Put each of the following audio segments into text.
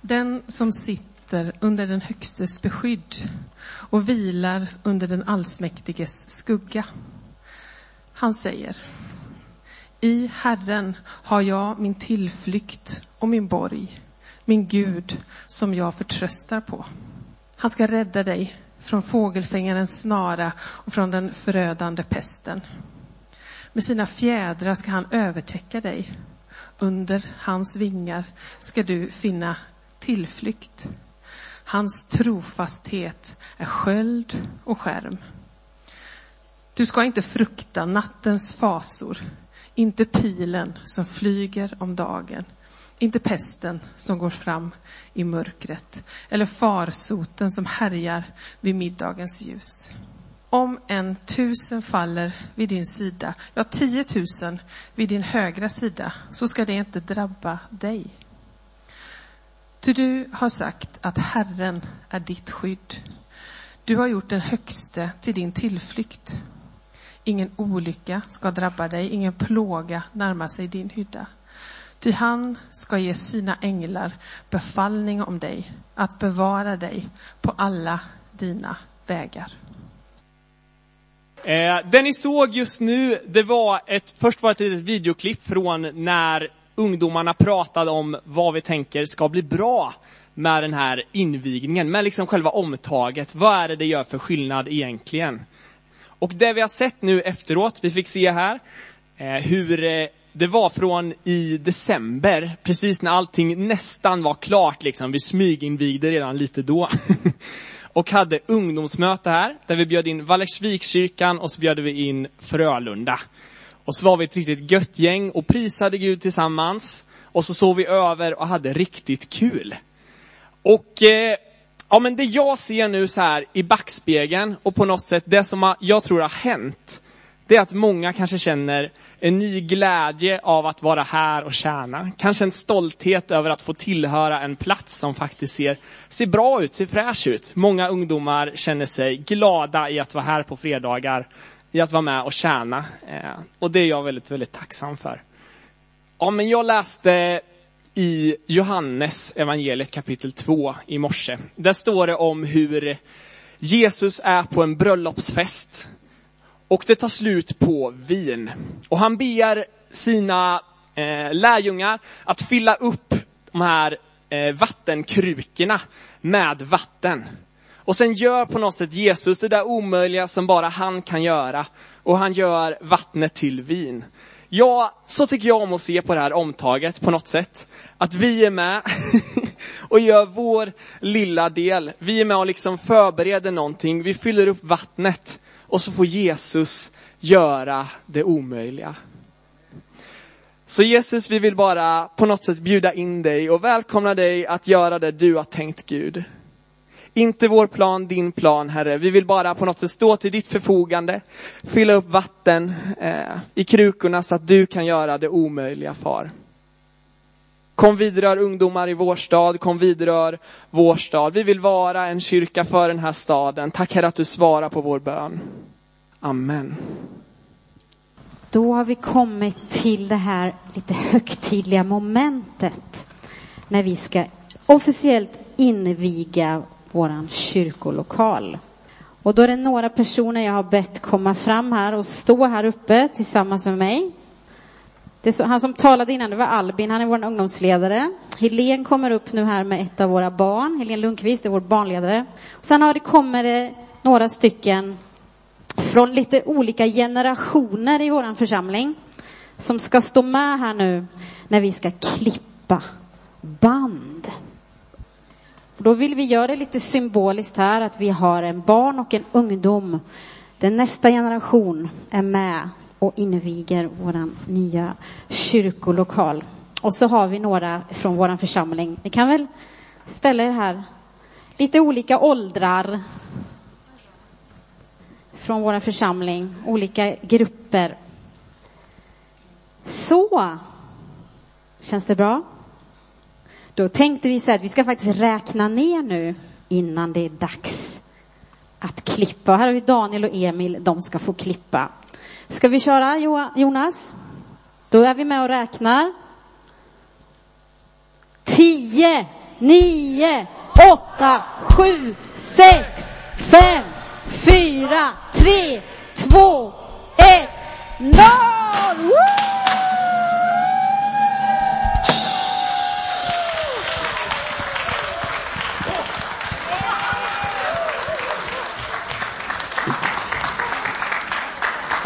Den som sitter under den Högstes beskydd och vilar under den allsmäktiges skugga. Han säger, i Herren har jag min tillflykt och min borg, min Gud som jag förtröstar på. Han ska rädda dig från fågelfängarens snara och från den förödande pesten. Med sina fjädrar ska han övertäcka dig. Under hans vingar ska du finna tillflykt. Hans trofasthet är sköld och skärm. Du ska inte frukta nattens fasor, inte pilen som flyger om dagen, inte pesten som går fram i mörkret eller farsoten som härjar vid middagens ljus. Om en tusen faller vid din sida, ja tiotusen vid din högra sida, så ska det inte drabba dig. Ty du har sagt att Herren är ditt skydd. Du har gjort den högste till din tillflykt. Ingen olycka ska drabba dig, ingen plåga närma sig din hydda. Ty han ska ge sina änglar befallning om dig, att bevara dig på alla dina vägar. Eh, det ni såg just nu, det var ett, först var ett litet videoklipp från när ungdomarna pratade om vad vi tänker ska bli bra med den här invigningen, med liksom själva omtaget. Vad är det det gör för skillnad egentligen? Och det vi har sett nu efteråt, vi fick se här, eh, hur eh, det var från i december, precis när allting nästan var klart liksom. Vi smyginvigde redan lite då. och hade ungdomsmöte här, där vi bjöd in Vallersvikskyrkan och så bjöd vi in Frölunda. Och så var vi ett riktigt gött gäng och prisade Gud tillsammans. Och så sov vi över och hade riktigt kul. Och eh, ja, men det jag ser nu så här i backspegeln och på något sätt det som jag tror har hänt, det är att många kanske känner en ny glädje av att vara här och tjäna. Kanske en stolthet över att få tillhöra en plats som faktiskt ser, ser bra ut, ser fräsch ut. Många ungdomar känner sig glada i att vara här på fredagar, i att vara med och tjäna. Eh, och det är jag väldigt, väldigt tacksam för. Ja, men jag läste i Johannes evangeliet kapitel 2 i morse. Där står det om hur Jesus är på en bröllopsfest och det tar slut på vin. Och han ber sina eh, lärjungar att fylla upp de här eh, vattenkrukorna med vatten. Och sen gör på något sätt Jesus det där omöjliga som bara han kan göra. Och han gör vattnet till vin. Ja, så tycker jag om att se på det här omtaget på något sätt. Att vi är med och gör vår lilla del. Vi är med och liksom förbereder någonting. Vi fyller upp vattnet och så får Jesus göra det omöjliga. Så Jesus, vi vill bara på något sätt bjuda in dig och välkomna dig att göra det du har tänkt Gud. Inte vår plan, din plan Herre. Vi vill bara på något sätt stå till ditt förfogande, fylla upp vatten eh, i krukorna så att du kan göra det omöjliga far. Kom vidrör ungdomar i vår stad, kom vidrör vår stad. Vi vill vara en kyrka för den här staden. Tack Herre att du svarar på vår bön. Amen. Då har vi kommit till det här lite högtidliga momentet när vi ska officiellt inviga våran kyrkolokal. Och då är det några personer jag har bett komma fram här och stå här uppe tillsammans med mig. Så, han som talade innan, det var Albin, han är vår ungdomsledare. Helen kommer upp nu här med ett av våra barn, Helen Lundqvist är vår barnledare. Och sen har det kommer det några stycken från lite olika generationer i vår församling som ska stå med här nu när vi ska klippa band. Då vill vi göra det lite symboliskt här att vi har en barn och en ungdom. Den nästa generation är med och inviger vår nya kyrkolokal. Och så har vi några från vår församling. Ni kan väl ställa er här. Lite olika åldrar från vår församling, olika grupper. Så. Känns det bra? Då tänkte vi så här att vi ska faktiskt räkna ner nu innan det är dags att klippa. Här har vi Daniel och Emil, de ska få klippa. Ska vi köra Jonas? Då är vi med och räknar. Tio, nio, åtta, sju, sex, fem, fyra, tre, två, ett, noll!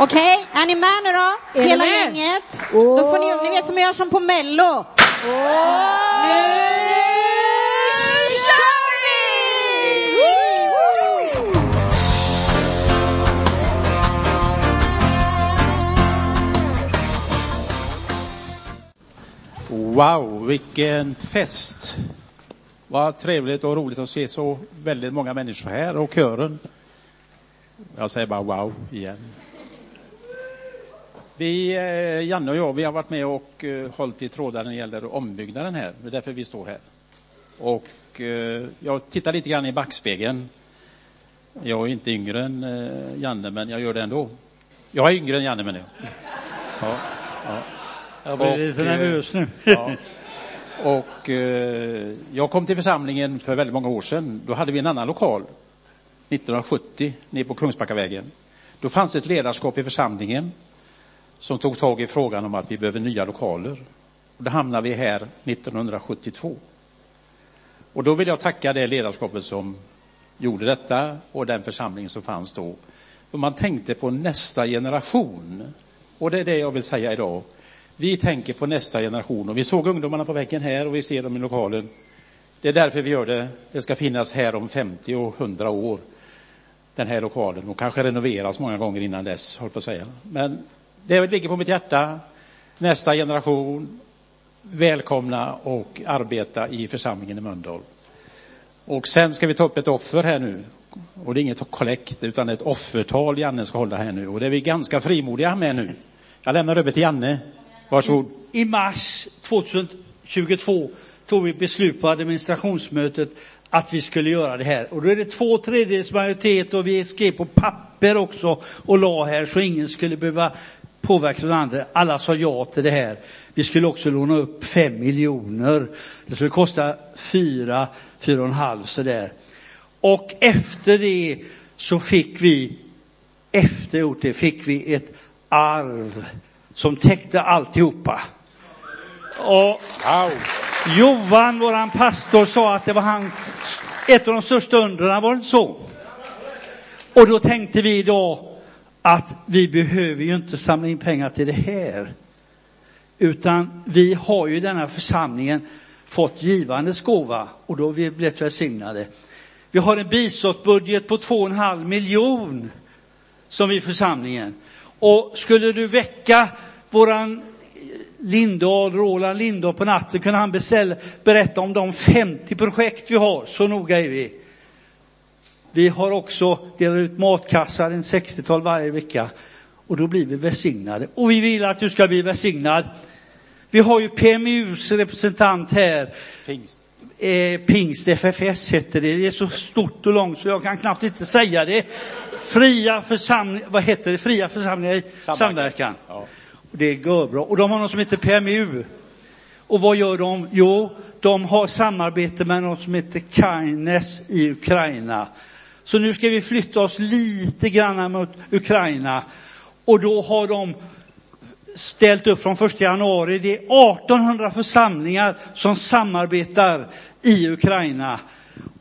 Okej, är ni med nu då? Är Hela gänget. Då får ni, ni vet som jag gör som på mello. Nu kör vi! Woo! Wow, vilken fest! Vad trevligt och roligt att se så väldigt många människor här och kören. Jag säger bara wow igen. Vi, eh, Janne och jag, vi har varit med och eh, hållit i trådar när det gäller ombyggnaden här. Det är därför vi står här. Och eh, jag tittar lite grann i backspegeln. Jag är inte yngre än Janne, men jag gör det ändå. Jag är yngre än Janne, men jag. Ja, ja. Jag blir lite Och, eh, nervös nu. Ja. Och eh, jag kom till församlingen för väldigt många år sedan. Då hade vi en annan lokal, 1970, nere på Kungsbackavägen. Då fanns det ett ledarskap i församlingen som tog tag i frågan om att vi behöver nya lokaler. Och då hamnade vi här 1972. Och då vill jag tacka det ledarskapet som gjorde detta och den församling som fanns då. För man tänkte på nästa generation. Och det är det jag vill säga idag. Vi tänker på nästa generation och vi såg ungdomarna på väggen här och vi ser dem i lokalen. Det är därför vi gör det. Det ska finnas här om 50 och 100 år, den här lokalen, och kanske renoveras många gånger innan dess, håll på att säga. Men det ligger på mitt hjärta. Nästa generation, välkomna och arbeta i församlingen i Mölndal. Och sen ska vi ta upp ett offer här nu. Och det är inget kollekt, utan ett offertal Janne ska hålla här nu. Och det är vi ganska frimodiga med nu. Jag lämnar över till Janne. Varsågod. I mars 2022 tog vi beslut på administrationsmötet att vi skulle göra det här. Och då är det två tredjedels majoritet och vi skrev på papper också och la här så ingen skulle behöva påverka den andra. Alla sa ja till det här. Vi skulle också låna upp fem miljoner. Det skulle kosta fyra, fyra och en halv sådär. Och efter det så fick vi, efter gjort det, fick vi ett arv som täckte alltihopa. Och Wow. Johan, våran pastor, sa att det var hans, ett av de största undren, var det inte så? Och då tänkte vi idag att vi behöver ju inte samla in pengar till det här. Utan vi har ju i denna församlingen fått givandes gåva och då har vi blivit välsignade. Vi har en biståndsbudget på 2,5 miljon som vi i församlingen. Och skulle du väcka våran Lindahl, Roland Lindahl på natten kunde han beställa, berätta om de 50 projekt vi har. Så noga är vi. Vi har också delat ut matkassar, en 60-tal varje vecka. Och då blir vi välsignade. Och vi vill att du ska bli välsignad. Vi har ju PMUs representant här. Pingst. Eh, Pingst FFS heter det. Det är så stort och långt så jag kan knappt inte säga det. Fria församlingar, vad heter det? Fria församlingar i Samverkan. samverkan. Ja. Och det går bra. Och de har något som heter PMU. Och vad gör de? Jo, de har samarbete med något som heter Kindness i Ukraina. Så nu ska vi flytta oss lite grann mot Ukraina. Och då har de ställt upp från 1 januari. Det är 1800 församlingar som samarbetar i Ukraina.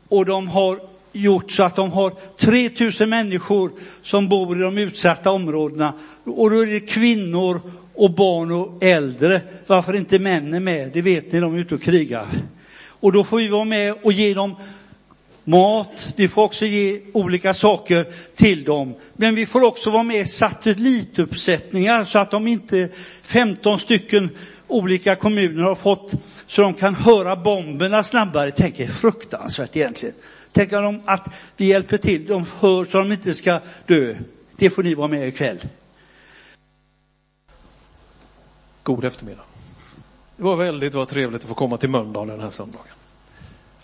Och de har gjort så att de har 3000 människor som bor i de utsatta områdena. Och då är det kvinnor och barn och äldre. Varför inte männen med? Det vet ni, de är ute och krigar. Och då får vi vara med och ge dem mat. Vi får också ge olika saker till dem. Men vi får också vara med i satellituppsättningar så att de inte 15 stycken olika kommuner har fått så de kan höra bomberna snabbare. Tänk er fruktansvärt egentligen. Tänk om att vi hjälper till, de hör så de inte ska dö. Det får ni vara med ikväll. God eftermiddag. Det var väldigt vad trevligt att få komma till Mölndal den här söndagen.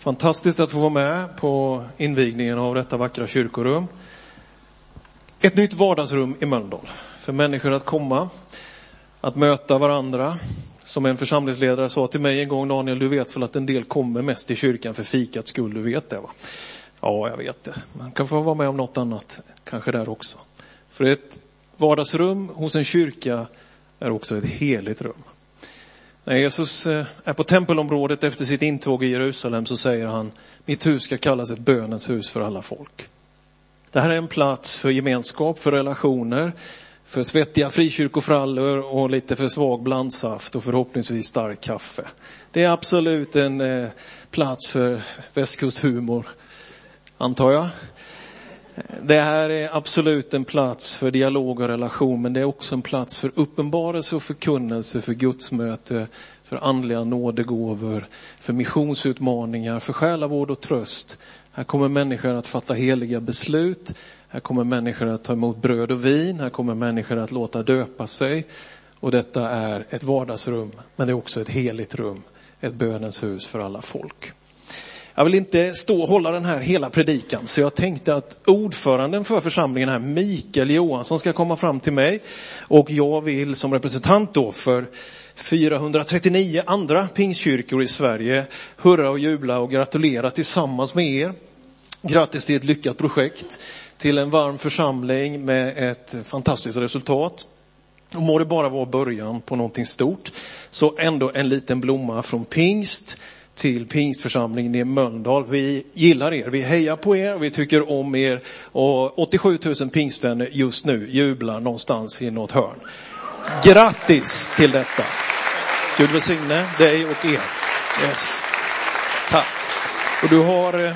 Fantastiskt att få vara med på invigningen av detta vackra kyrkorum. Ett nytt vardagsrum i Mölndal för människor att komma, att möta varandra, Som en församlingsledare sa till mig en gång, Daniel, du vet väl att en del kommer mest till kyrkan för fikats skull, du vet det va? Ja, jag vet det. Man kan få vara med om något annat, kanske där också. För ett vardagsrum hos en kyrka är också ett heligt rum. När Jesus eh, är på tempelområdet efter sitt intåg i Jerusalem så säger han, mitt hus ska kallas ett bönens hus för alla folk. Det här är en plats för gemenskap, för relationer, för svettiga frikyrkofrallor och lite för svag blandsaft och förhoppningsvis stark kaffe. Det är absolut en eh, plats för västkusthumor, antar jag. Det här är absolut en plats för dialog och relation, men det är också en plats för uppenbarelse och förkunnelse, för gudsmöte, för andliga nådegåvor, för missionsutmaningar, för själavård och tröst. Här kommer människor att fatta heliga beslut. Här kommer människor att ta emot bröd och vin. Här kommer människor att låta döpa sig. Och detta är ett vardagsrum, men det är också ett heligt rum. Ett bönens hus för alla folk. Jag vill inte stå och hålla den här hela predikan, så jag tänkte att ordföranden för församlingen här, Mikael Johansson, ska komma fram till mig. Och jag vill som representant då för 439 andra pingstkyrkor i Sverige hurra och jubla och gratulera tillsammans med er. Grattis till ett lyckat projekt, till en varm församling med ett fantastiskt resultat. Och må det bara vara början på någonting stort, så ändå en liten blomma från pingst till pingstförsamlingen i Mölndal. Vi gillar er, vi hejar på er, vi tycker om er och 87 000 pingstvänner just nu jublar någonstans i något hörn. Grattis till detta! Gud välsigne dig och er. Yes. Tack. Och du har, eh,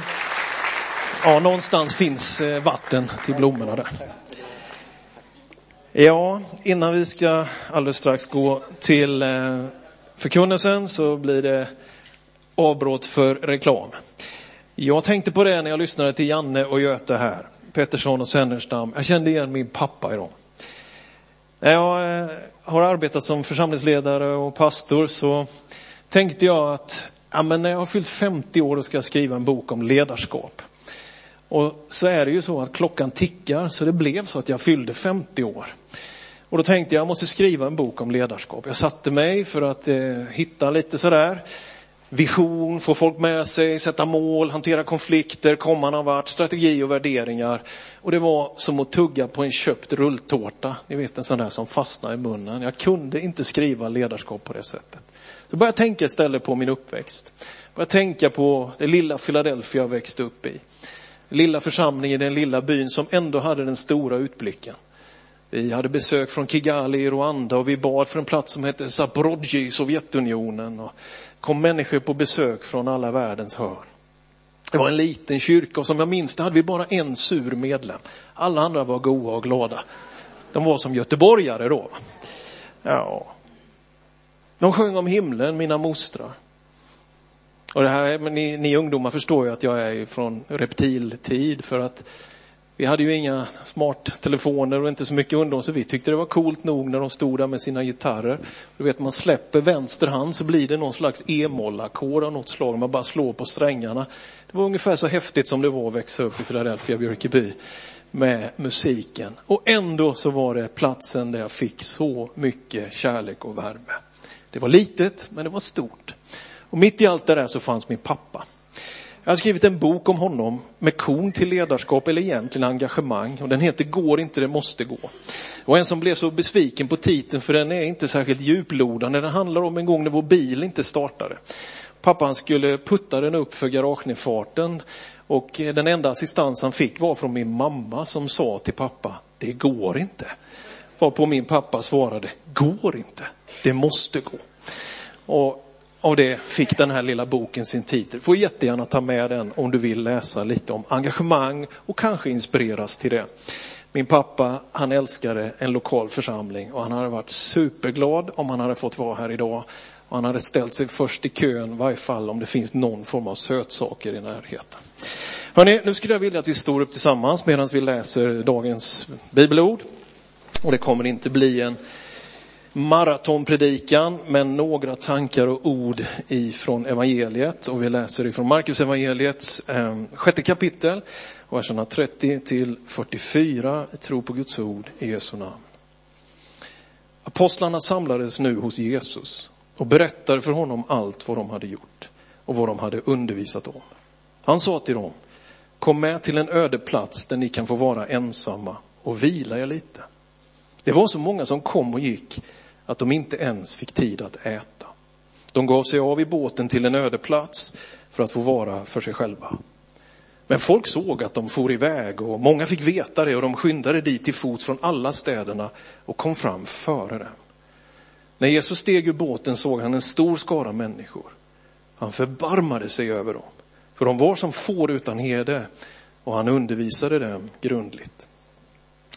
ja någonstans finns eh, vatten till blommorna där. Ja, innan vi ska alldeles strax gå till eh, förkunnelsen så blir det avbrott för reklam. Jag tänkte på det när jag lyssnade till Janne och Göte här, Pettersson och Sennerstam. Jag kände igen min pappa i dem. När jag eh, har arbetat som församlingsledare och pastor så tänkte jag att ja, men när jag har fyllt 50 år och ska skriva en bok om ledarskap. Och så är det ju så att klockan tickar så det blev så att jag fyllde 50 år. Och då tänkte jag, jag måste skriva en bok om ledarskap. Jag satte mig för att eh, hitta lite sådär vision, få folk med sig, sätta mål, hantera konflikter, komma någon vart, strategi och värderingar. Och det var som att tugga på en köpt rulltårta. Ni vet en sån där som fastnar i munnen. Jag kunde inte skriva ledarskap på det sättet. Så började jag tänka istället på min uppväxt. Började tänka på det lilla Philadelphia jag växte upp i. Lilla församlingen i den lilla byn som ändå hade den stora utblicken. Vi hade besök från Kigali i Rwanda och vi bad för en plats som hette Zaporozhye i Sovjetunionen. Och kom människor på besök från alla världens hörn. Det var en liten kyrka och som jag minns det hade vi bara en sur medlem. Alla andra var goa och glada. De var som göteborgare då. Ja. De sjöng om himlen, mina mostrar. Och det här, ni, ni ungdomar förstår ju att jag är från reptiltid för att vi hade ju inga smarttelefoner och inte så mycket underhåll, så vi tyckte det var coolt nog när de stod där med sina gitarrer. Du vet man släpper vänster hand så blir det någon slags e-mollackord av något slag. Man bara slår på strängarna. Det var ungefär så häftigt som det var att växa upp i Philadelphia, Björkeby med musiken. Och ändå så var det platsen där jag fick så mycket kärlek och värme. Det var litet, men det var stort. Och mitt i allt det där så fanns min pappa. Jag har skrivit en bok om honom med kon till ledarskap eller egentligen engagemang och den heter Går inte, det måste gå. Och en som blev så besviken på titeln för den är inte särskilt djuplodande. Den handlar om en gång när vår bil inte startade. Pappan skulle putta den upp för garagenedfarten och den enda assistans han fick var från min mamma som sa till pappa, det går inte. Varpå min pappa svarade, går inte, det måste gå. Och av det fick den här lilla boken sin titel. Får jättegärna ta med den om du vill läsa lite om engagemang och kanske inspireras till det. Min pappa, han älskade en lokal församling och han hade varit superglad om han hade fått vara här idag. Och han hade ställt sig först i kön, i varje fall om det finns någon form av sötsaker i närheten. Hörrni, nu skulle jag vilja att vi står upp tillsammans medan vi läser dagens bibelord. Och det kommer inte bli en maratonpredikan med några tankar och ord ifrån evangeliet. Och vi läser ifrån Markus evangeliets eh, sjätte kapitel, verserna 30 till 44, tro på Guds ord i Jesu namn. Apostlarna samlades nu hos Jesus och berättade för honom allt vad de hade gjort och vad de hade undervisat om. Han sa till dem, kom med till en öde plats där ni kan få vara ensamma och vila er lite. Det var så många som kom och gick att de inte ens fick tid att äta. De gav sig av i båten till en öde plats för att få vara för sig själva. Men folk såg att de for iväg och många fick veta det och de skyndade dit till fots från alla städerna och kom fram före dem. När Jesus steg ur båten såg han en stor skara människor. Han förbarmade sig över dem, för de var som får utan herde och han undervisade dem grundligt.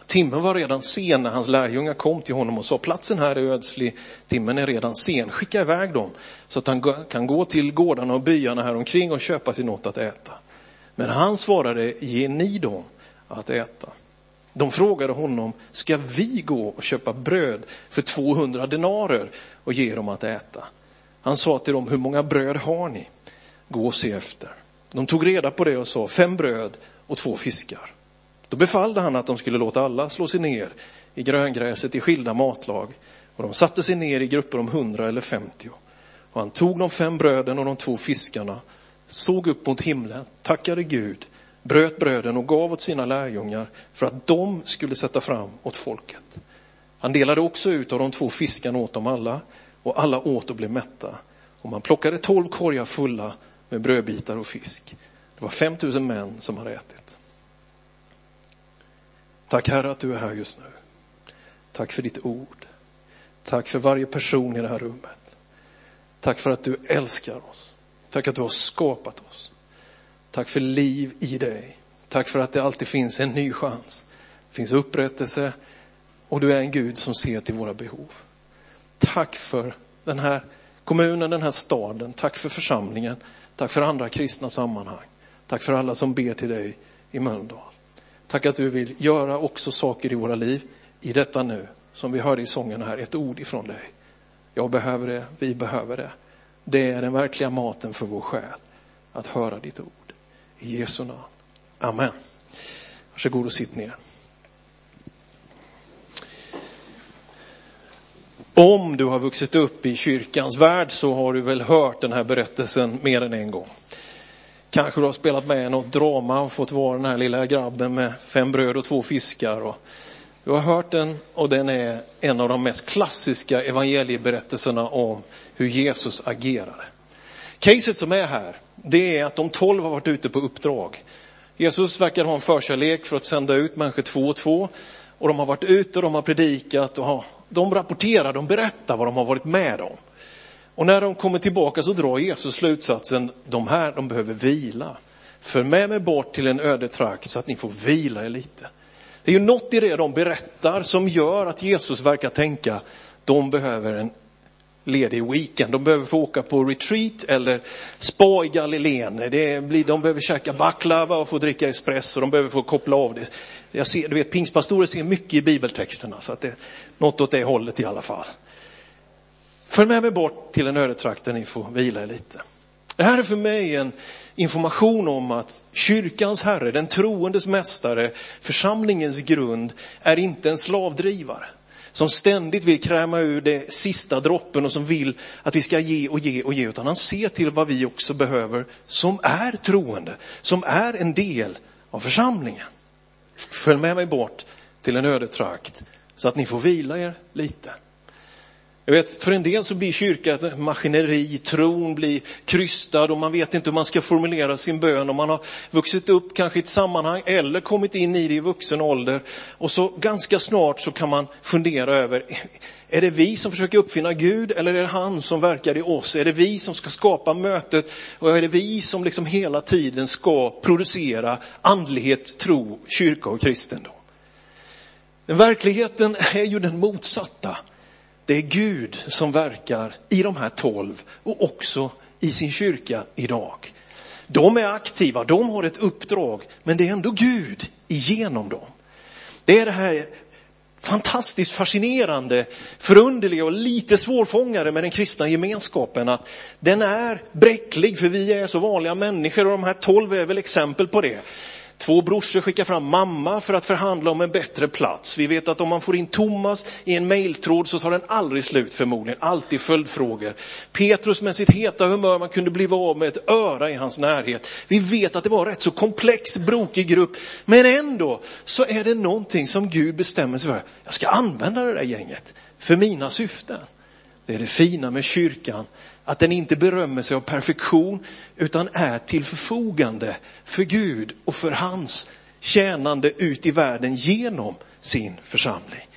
Timmen var redan sen när hans lärjungar kom till honom och sa platsen här är ödslig, timmen är redan sen, skicka iväg dem så att han kan gå till gårdarna och byarna här omkring och köpa sig något att äta. Men han svarade, ge ni dem att äta. De frågade honom, ska vi gå och köpa bröd för 200 denarer och ge dem att äta? Han sa till dem, hur många bröd har ni? Gå och se efter. De tog reda på det och sa, fem bröd och två fiskar. Då befallde han att de skulle låta alla slå sig ner i gröngräset i skilda matlag och de satte sig ner i grupper om hundra eller femtio. Och han tog de fem bröden och de två fiskarna, såg upp mot himlen, tackade Gud, bröt bröden och gav åt sina lärjungar för att de skulle sätta fram åt folket. Han delade också ut av de två fiskarna åt dem alla och alla åt och blev mätta. Och man plockade tolv korgar fulla med brödbitar och fisk. Det var 5000 män som hade ätit. Tack Herre att du är här just nu. Tack för ditt ord. Tack för varje person i det här rummet. Tack för att du älskar oss. Tack att du har skapat oss. Tack för liv i dig. Tack för att det alltid finns en ny chans. Det finns upprättelse och du är en Gud som ser till våra behov. Tack för den här kommunen, den här staden. Tack för församlingen. Tack för andra kristna sammanhang. Tack för alla som ber till dig i Mölndal. Tack att du vill göra också saker i våra liv i detta nu. Som vi hörde i sången här, ett ord ifrån dig. Jag behöver det, vi behöver det. Det är den verkliga maten för vår själ. Att höra ditt ord. I Jesu namn. Amen. Varsågod och sitt ner. Om du har vuxit upp i kyrkans värld så har du väl hört den här berättelsen mer än en gång. Kanske du har spelat med i något drama och fått vara den här lilla grabben med fem bröd och två fiskar. Och du har hört den och den är en av de mest klassiska evangelieberättelserna om hur Jesus agerade. Caset som är här, det är att de tolv har varit ute på uppdrag. Jesus verkar ha en förkärlek för att sända ut människor två och två. Och de har varit ute och de har predikat och de rapporterar, de berättar vad de har varit med om. Och när de kommer tillbaka så drar Jesus slutsatsen, de här de behöver vila. För med mig bort till en öde trakt så att ni får vila er lite. Det är ju något i det de berättar som gör att Jesus verkar tänka, de behöver en ledig weekend. De behöver få åka på retreat eller spa i Galileen. Det blir, de behöver käka baklava och få dricka espresso. De behöver få koppla av det. Jag ser, du vet, pingstpastorer ser mycket i bibeltexterna så att det är något åt det hållet i alla fall. Följ med mig bort till en ödetrakt där ni får vila er lite. Det här är för mig en information om att kyrkans herre, den troendes mästare, församlingens grund, är inte en slavdrivare. Som ständigt vill kräma ur det sista droppen och som vill att vi ska ge och ge och ge. Utan han ser till vad vi också behöver som är troende, som är en del av församlingen. Följ med mig bort till en ödetrakt så att ni får vila er lite. Jag vet, för en del så blir kyrkan ett maskineri, tron blir krystad och man vet inte hur man ska formulera sin bön. Och man har vuxit upp kanske i ett sammanhang eller kommit in i det i vuxen ålder. Och så ganska snart så kan man fundera över, är det vi som försöker uppfinna Gud eller är det han som verkar i oss? Är det vi som ska skapa mötet och är det vi som liksom hela tiden ska producera andlighet, tro, kyrka och kristendom? Men verkligheten är ju den motsatta. Det är Gud som verkar i de här tolv och också i sin kyrka idag. De är aktiva, de har ett uppdrag, men det är ändå Gud igenom dem. Det är det här fantastiskt fascinerande, förunderliga och lite svårfångade med den kristna gemenskapen. Att den är bräcklig för vi är så vanliga människor och de här tolv är väl exempel på det. Två brorsor skickar fram mamma för att förhandla om en bättre plats. Vi vet att om man får in Thomas i en mejltråd så tar den aldrig slut förmodligen. Alltid följdfrågor. Petrus med sitt heta humör, man kunde bli av med ett öra i hans närhet. Vi vet att det var en rätt så komplex, brokig grupp. Men ändå så är det någonting som Gud bestämmer sig för. Jag ska använda det där gänget för mina syften. Det är det fina med kyrkan, att den inte berömmer sig av perfektion utan är till förfogande för Gud och för hans tjänande ut i världen genom sin församling.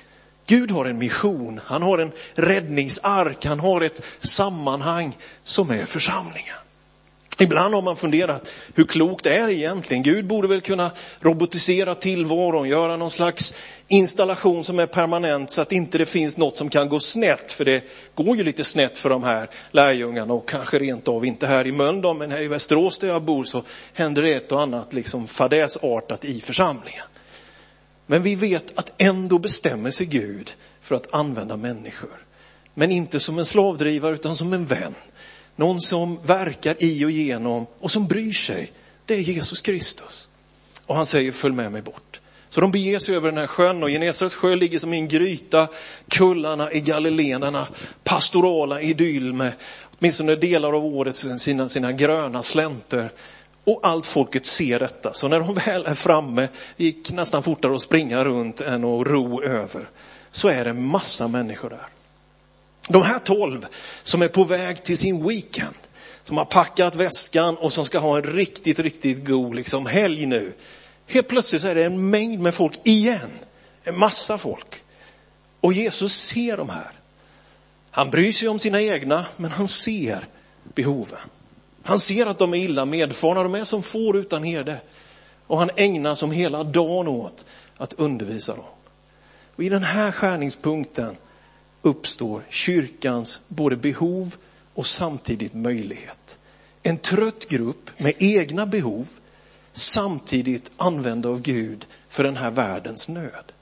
Gud har en mission, han har en räddningsark, han har ett sammanhang som är församlingen. Ibland har man funderat, hur klokt är det egentligen? Gud borde väl kunna robotisera tillvaron, göra någon slags installation som är permanent så att inte det finns något som kan gå snett. För det går ju lite snett för de här lärjungarna och kanske rent av inte här i Mölndal, men här i Västerås där jag bor så händer det ett och annat liksom fadäsartat i församlingen. Men vi vet att ändå bestämmer sig Gud för att använda människor. Men inte som en slavdrivare utan som en vän. Någon som verkar i och genom och som bryr sig. Det är Jesus Kristus. Och han säger följ med mig bort. Så de beger sig över den här sjön och Genesarets sjö ligger som i en gryta. Kullarna i Galileerna, pastorala idyll med åtminstone delar av året sina, sina gröna slänter. Och allt folket ser detta. Så när de väl är framme, det gick nästan fortare att springa runt än att ro över, så är det massa människor där. De här tolv som är på väg till sin weekend, som har packat väskan och som ska ha en riktigt, riktigt god liksom, helg nu. Helt plötsligt så är det en mängd med folk igen. En massa folk. Och Jesus ser de här. Han bryr sig om sina egna, men han ser behoven. Han ser att de är illa medfarna, de är som får utan herde. Och han ägnar som hela dagen åt att undervisa dem. Och i den här skärningspunkten uppstår kyrkans både behov och samtidigt möjlighet. En trött grupp med egna behov samtidigt använda av Gud för den här världens nöd.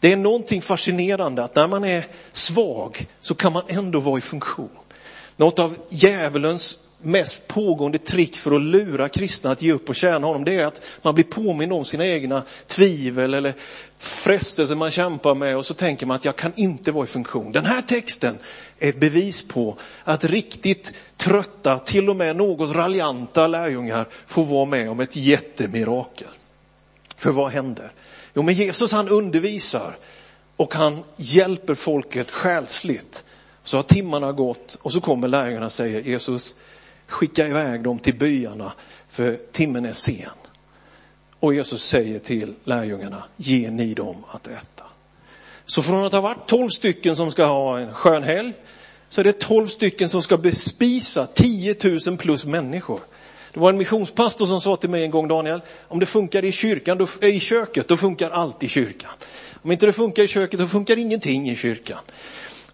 Det är någonting fascinerande att när man är svag så kan man ändå vara i funktion. Något av djävulens mest pågående trick för att lura kristna att ge upp och tjäna honom, det är att man blir påmind om sina egna tvivel eller frestelser man kämpar med och så tänker man att jag kan inte vara i funktion. Den här texten är ett bevis på att riktigt trötta, till och med något raljanta lärjungar får vara med om ett jättemirakel. För vad händer? Jo, men Jesus han undervisar och han hjälper folket själsligt. Så har timmarna gått och så kommer lärjungarna och säger Jesus, skicka iväg dem till byarna för timmen är sen. Och Jesus säger till lärjungarna, ge ni dem att äta. Så från att ha varit tolv stycken som ska ha en skön helg, så är det tolv stycken som ska bespisa 10 000 plus människor. Det var en missionspastor som sa till mig en gång, Daniel, om det funkar i kyrkan, då, i köket, då funkar allt i kyrkan. Om inte det funkar i köket, då funkar ingenting i kyrkan.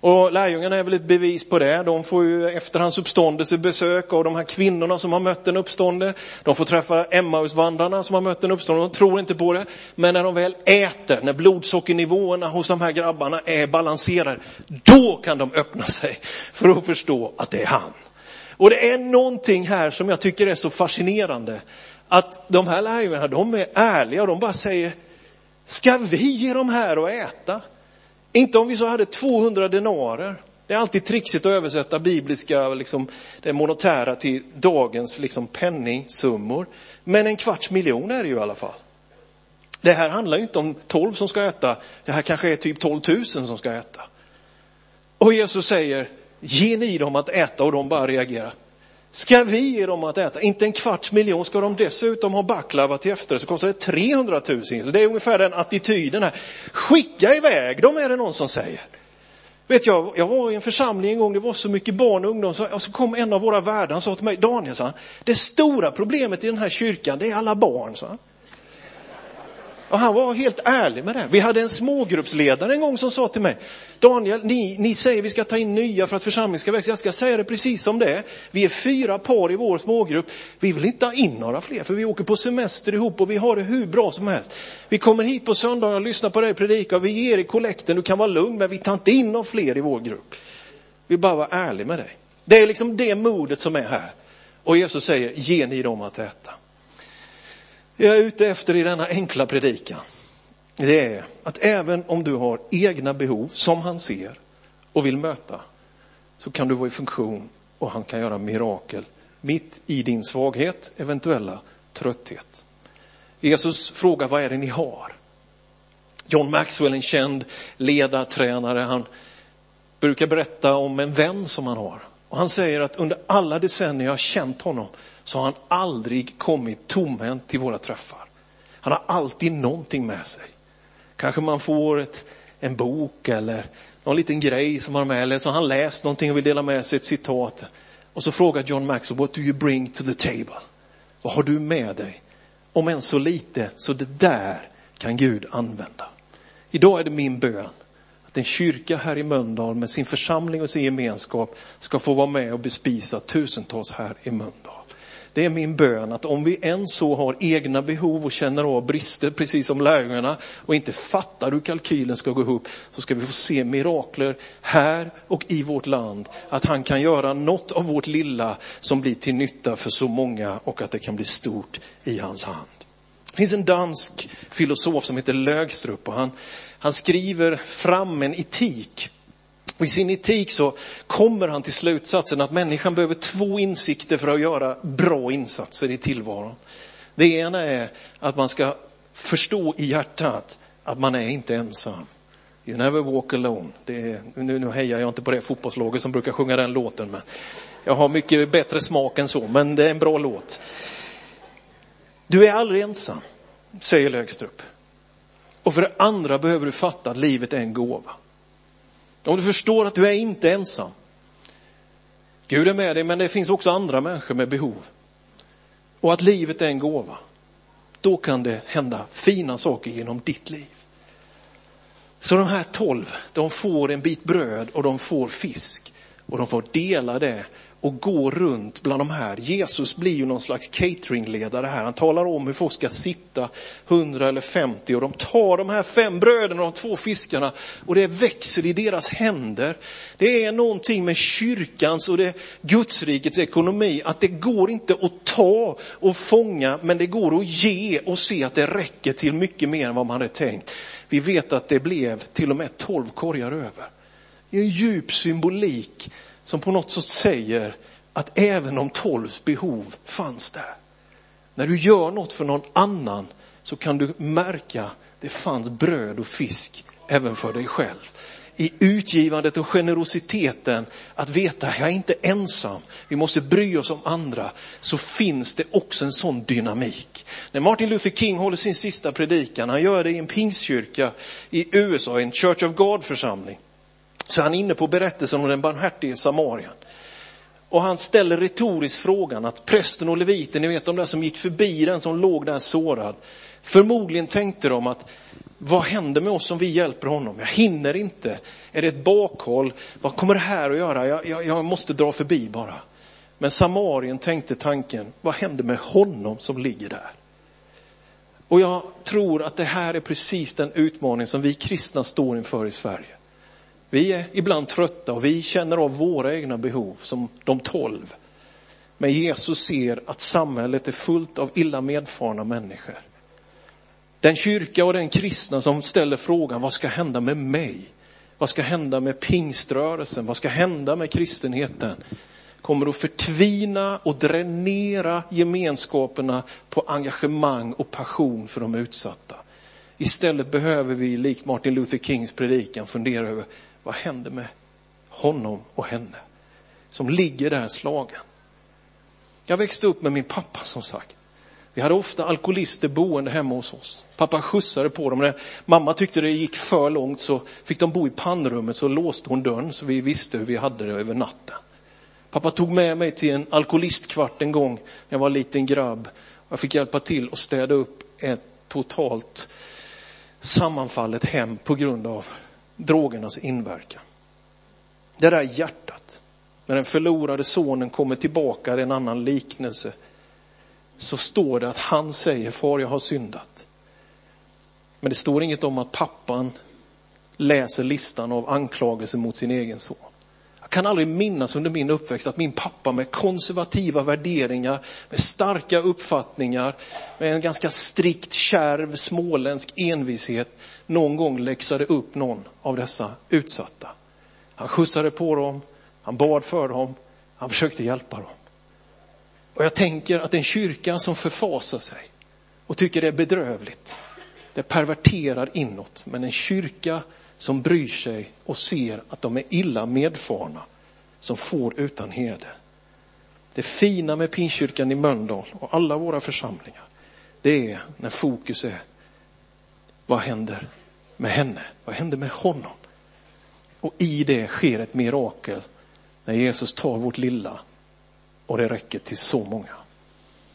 Och lärjungarna är väl ett bevis på det. De får ju efter hans uppståndelse besök av de här kvinnorna som har mött en uppstående. De får träffa Emmausvandrarna som har mött en uppstående. De tror inte på det. Men när de väl äter, när blodsockernivåerna hos de här grabbarna är balanserade, då kan de öppna sig för att förstå att det är han. Och det är någonting här som jag tycker är så fascinerande. Att de här lärjungarna, de är ärliga och de bara säger, ska vi ge dem här att äta? Inte om vi så hade 200 denarer. Det är alltid trixigt att översätta bibliska, liksom, det monetära till dagens liksom, penningsummor. Men en kvarts miljon är det ju i alla fall. Det här handlar ju inte om 12 som ska äta, det här kanske är typ 12 000 som ska äta. Och Jesus säger, ge ni dem att äta och de bara reagerar. Ska vi ge dem att äta? Inte en kvarts miljon, ska de dessutom ha baklava till efter så kostar det 300 000. Så det är ungefär den attityden här. Skicka iväg dem är det någon som säger. Vet jag, jag var i en församling en gång, det var så mycket barn och ungdom, och så kom en av våra värdar och sa till mig, Daniel, sa det stora problemet i den här kyrkan, det är alla barn, sa. Och han var helt ärlig med det. Vi hade en smågruppsledare en gång som sa till mig, Daniel, ni, ni säger vi ska ta in nya för att församlingen ska växa. Jag ska säga det precis som det är. Vi är fyra par i vår smågrupp. Vi vill inte ha in några fler för vi åker på semester ihop och vi har det hur bra som helst. Vi kommer hit på söndagar och lyssnar på dig predika och vi ger i kollekten, du kan vara lugn, men vi tar inte in några fler i vår grupp. Vi bara vara ärlig med dig. Det är liksom det modet som är här. Och Jesus säger, ge ni dem att äta jag är ute efter i denna enkla predikan, det är att även om du har egna behov som han ser och vill möta, så kan du vara i funktion och han kan göra mirakel mitt i din svaghet, eventuella trötthet. Jesus frågar, vad är det ni har? John Maxwell, en känd ledartränare, han brukar berätta om en vän som han har. Och han säger att under alla decennier jag har känt honom så har han aldrig kommit tomhänt till våra träffar. Han har alltid någonting med sig. Kanske man får ett, en bok eller någon liten grej som han har med, eller så har han läst någonting och vill dela med sig ett citat. Och så frågar John Maxwell, what do you bring to the table? Vad har du med dig? Om än så lite, så det där kan Gud använda. Idag är det min bön att en kyrka här i Mölndal med sin församling och sin gemenskap ska få vara med och bespisa tusentals här i Mölndal. Det är min bön att om vi än så har egna behov och känner av brister, precis som lärjungarna, och inte fattar hur kalkylen ska gå ihop, så ska vi få se mirakler här och i vårt land. Att han kan göra något av vårt lilla som blir till nytta för så många och att det kan bli stort i hans hand. Det finns en dansk filosof som heter Lögstrup och han, han skriver fram en etik i sin etik så kommer han till slutsatsen att människan behöver två insikter för att göra bra insatser i tillvaron. Det ena är att man ska förstå i hjärtat att man är inte ensam. You never walk alone. Är, nu, nu hejar jag inte på det fotbollslaget som brukar sjunga den låten, men jag har mycket bättre smak än så, men det är en bra låt. Du är aldrig ensam, säger Lögstrup. Och för det andra behöver du fatta att livet är en gåva. Om du förstår att du är inte ensam. Gud är med dig, men det finns också andra människor med behov. Och att livet är en gåva. Då kan det hända fina saker genom ditt liv. Så de här tolv, de får en bit bröd och de får fisk. Och de får dela det och gå runt bland de här. Jesus blir ju någon slags cateringledare här. Han talar om hur folk ska sitta, 100 eller 50 och de tar de här fem bröden och de två fiskarna och det växer i deras händer. Det är någonting med kyrkans och det Gudsrikets ekonomi att det går inte att ta och fånga men det går att ge och se att det räcker till mycket mer än vad man hade tänkt. Vi vet att det blev till och med 12 korgar över. Det är en djup symbolik som på något sätt säger att även de tolvs behov fanns där. När du gör något för någon annan så kan du märka det fanns bröd och fisk även för dig själv. I utgivandet och generositeten, att veta att jag är inte ensam, vi måste bry oss om andra, så finns det också en sån dynamik. När Martin Luther King håller sin sista predikan, han gör det i en pingstkyrka i USA, en Church of God-församling. Så han är inne på berättelsen om den barmhärtige samarien. Och han ställer retoriskt frågan att prästen och leviten, ni vet de där som gick förbi den som låg där sårad. Förmodligen tänkte de att vad händer med oss om vi hjälper honom? Jag hinner inte. Är det ett bakhåll? Vad kommer det här att göra? Jag, jag, jag måste dra förbi bara. Men samarien tänkte tanken, vad händer med honom som ligger där? Och jag tror att det här är precis den utmaning som vi kristna står inför i Sverige. Vi är ibland trötta och vi känner av våra egna behov som de tolv. Men Jesus ser att samhället är fullt av illa medfarna människor. Den kyrka och den kristna som ställer frågan, vad ska hända med mig? Vad ska hända med pingströrelsen? Vad ska hända med kristenheten? Kommer att förtvina och dränera gemenskaperna på engagemang och passion för de utsatta. Istället behöver vi, likt Martin Luther Kings predikan, fundera över vad händer med honom och henne som ligger där slagen? Jag växte upp med min pappa som sagt. Vi hade ofta alkoholister boende hemma hos oss. Pappa skjutsade på dem. När mamma tyckte det gick för långt så fick de bo i pannrummet så låste hon dörren så vi visste hur vi hade det över natten. Pappa tog med mig till en alkoholistkvart en gång när jag var liten grabb. Jag fick hjälpa till att städa upp ett totalt sammanfallet hem på grund av drogernas inverkan. Det där hjärtat, när den förlorade sonen kommer tillbaka, det är en annan liknelse, så står det att han säger, far jag har syndat. Men det står inget om att pappan läser listan av anklagelser mot sin egen son. Jag kan aldrig minnas under min uppväxt att min pappa med konservativa värderingar, med starka uppfattningar, med en ganska strikt, kärv, småländsk envishet någon gång läxade upp någon av dessa utsatta. Han skjutsade på dem, han bad för dem, han försökte hjälpa dem. Och jag tänker att en kyrka som förfasar sig och tycker det är bedrövligt, det perverterar inåt. Men en kyrka som bryr sig och ser att de är illa medfarna, som får utan heder. Det fina med Pinkyrkan i Mölndal och alla våra församlingar, det är när fokus är, vad händer med henne? Vad hände med honom? Och i det sker ett mirakel när Jesus tar vårt lilla och det räcker till så många.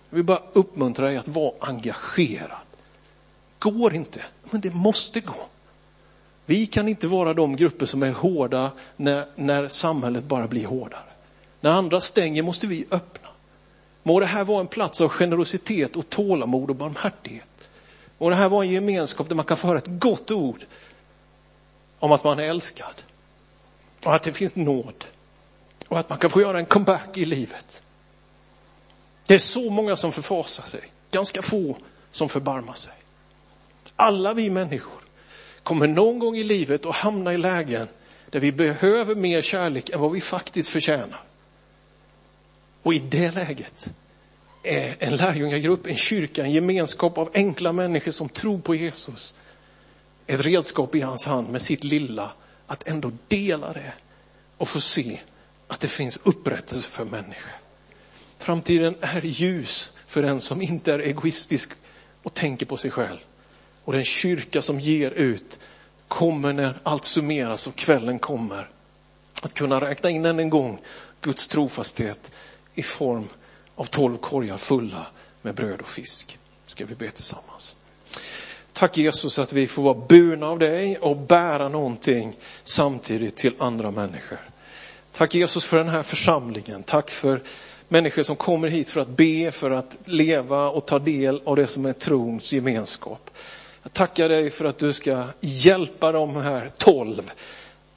Jag vill bara uppmuntra dig att vara engagerad. Går inte, men det måste gå. Vi kan inte vara de grupper som är hårda när, när samhället bara blir hårdare. När andra stänger måste vi öppna. Må det här vara en plats av generositet och tålamod och barmhärtighet. Och det här var en gemenskap där man kan få höra ett gott ord om att man är älskad. Och att det finns nåd. Och att man kan få göra en comeback i livet. Det är så många som förfasar sig. Ganska få som förbarmar sig. Alla vi människor kommer någon gång i livet att hamna i lägen där vi behöver mer kärlek än vad vi faktiskt förtjänar. Och i det läget en lärjungagrupp, en kyrka, en gemenskap av enkla människor som tror på Jesus ett redskap i hans hand med sitt lilla att ändå dela det och få se att det finns upprättelse för människor. Framtiden är ljus för den som inte är egoistisk och tänker på sig själv. Och den kyrka som ger ut kommer när allt summeras och kvällen kommer att kunna räkna in än en gång Guds trofasthet i form av tolv korgar fulla med bröd och fisk. Ska vi be tillsammans. Tack Jesus att vi får vara burna av dig och bära någonting samtidigt till andra människor. Tack Jesus för den här församlingen. Tack för människor som kommer hit för att be, för att leva och ta del av det som är trons gemenskap. Jag tackar dig för att du ska hjälpa de här tolv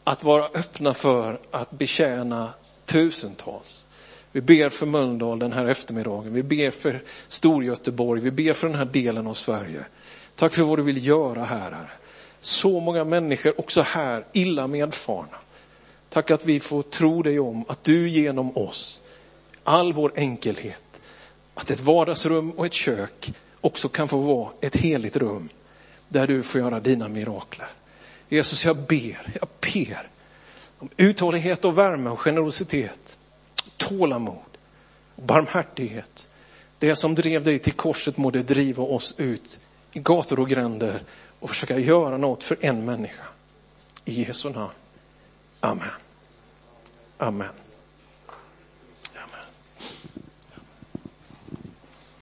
att vara öppna för att betjäna tusentals. Vi ber för Mölndal den här eftermiddagen. Vi ber för Storgöteborg. Vi ber för den här delen av Sverige. Tack för vad du vill göra här. Så många människor också här illa medfarna. Tack att vi får tro dig om att du genom oss, all vår enkelhet, att ett vardagsrum och ett kök också kan få vara ett heligt rum där du får göra dina mirakler. Jesus, jag ber, jag ber om uthållighet och värme och generositet, tålamod och barmhärtighet. Det som drev dig till korset må det driva oss ut i gator och gränder och försöka göra något för en människa. I Jesu namn. Amen. Amen.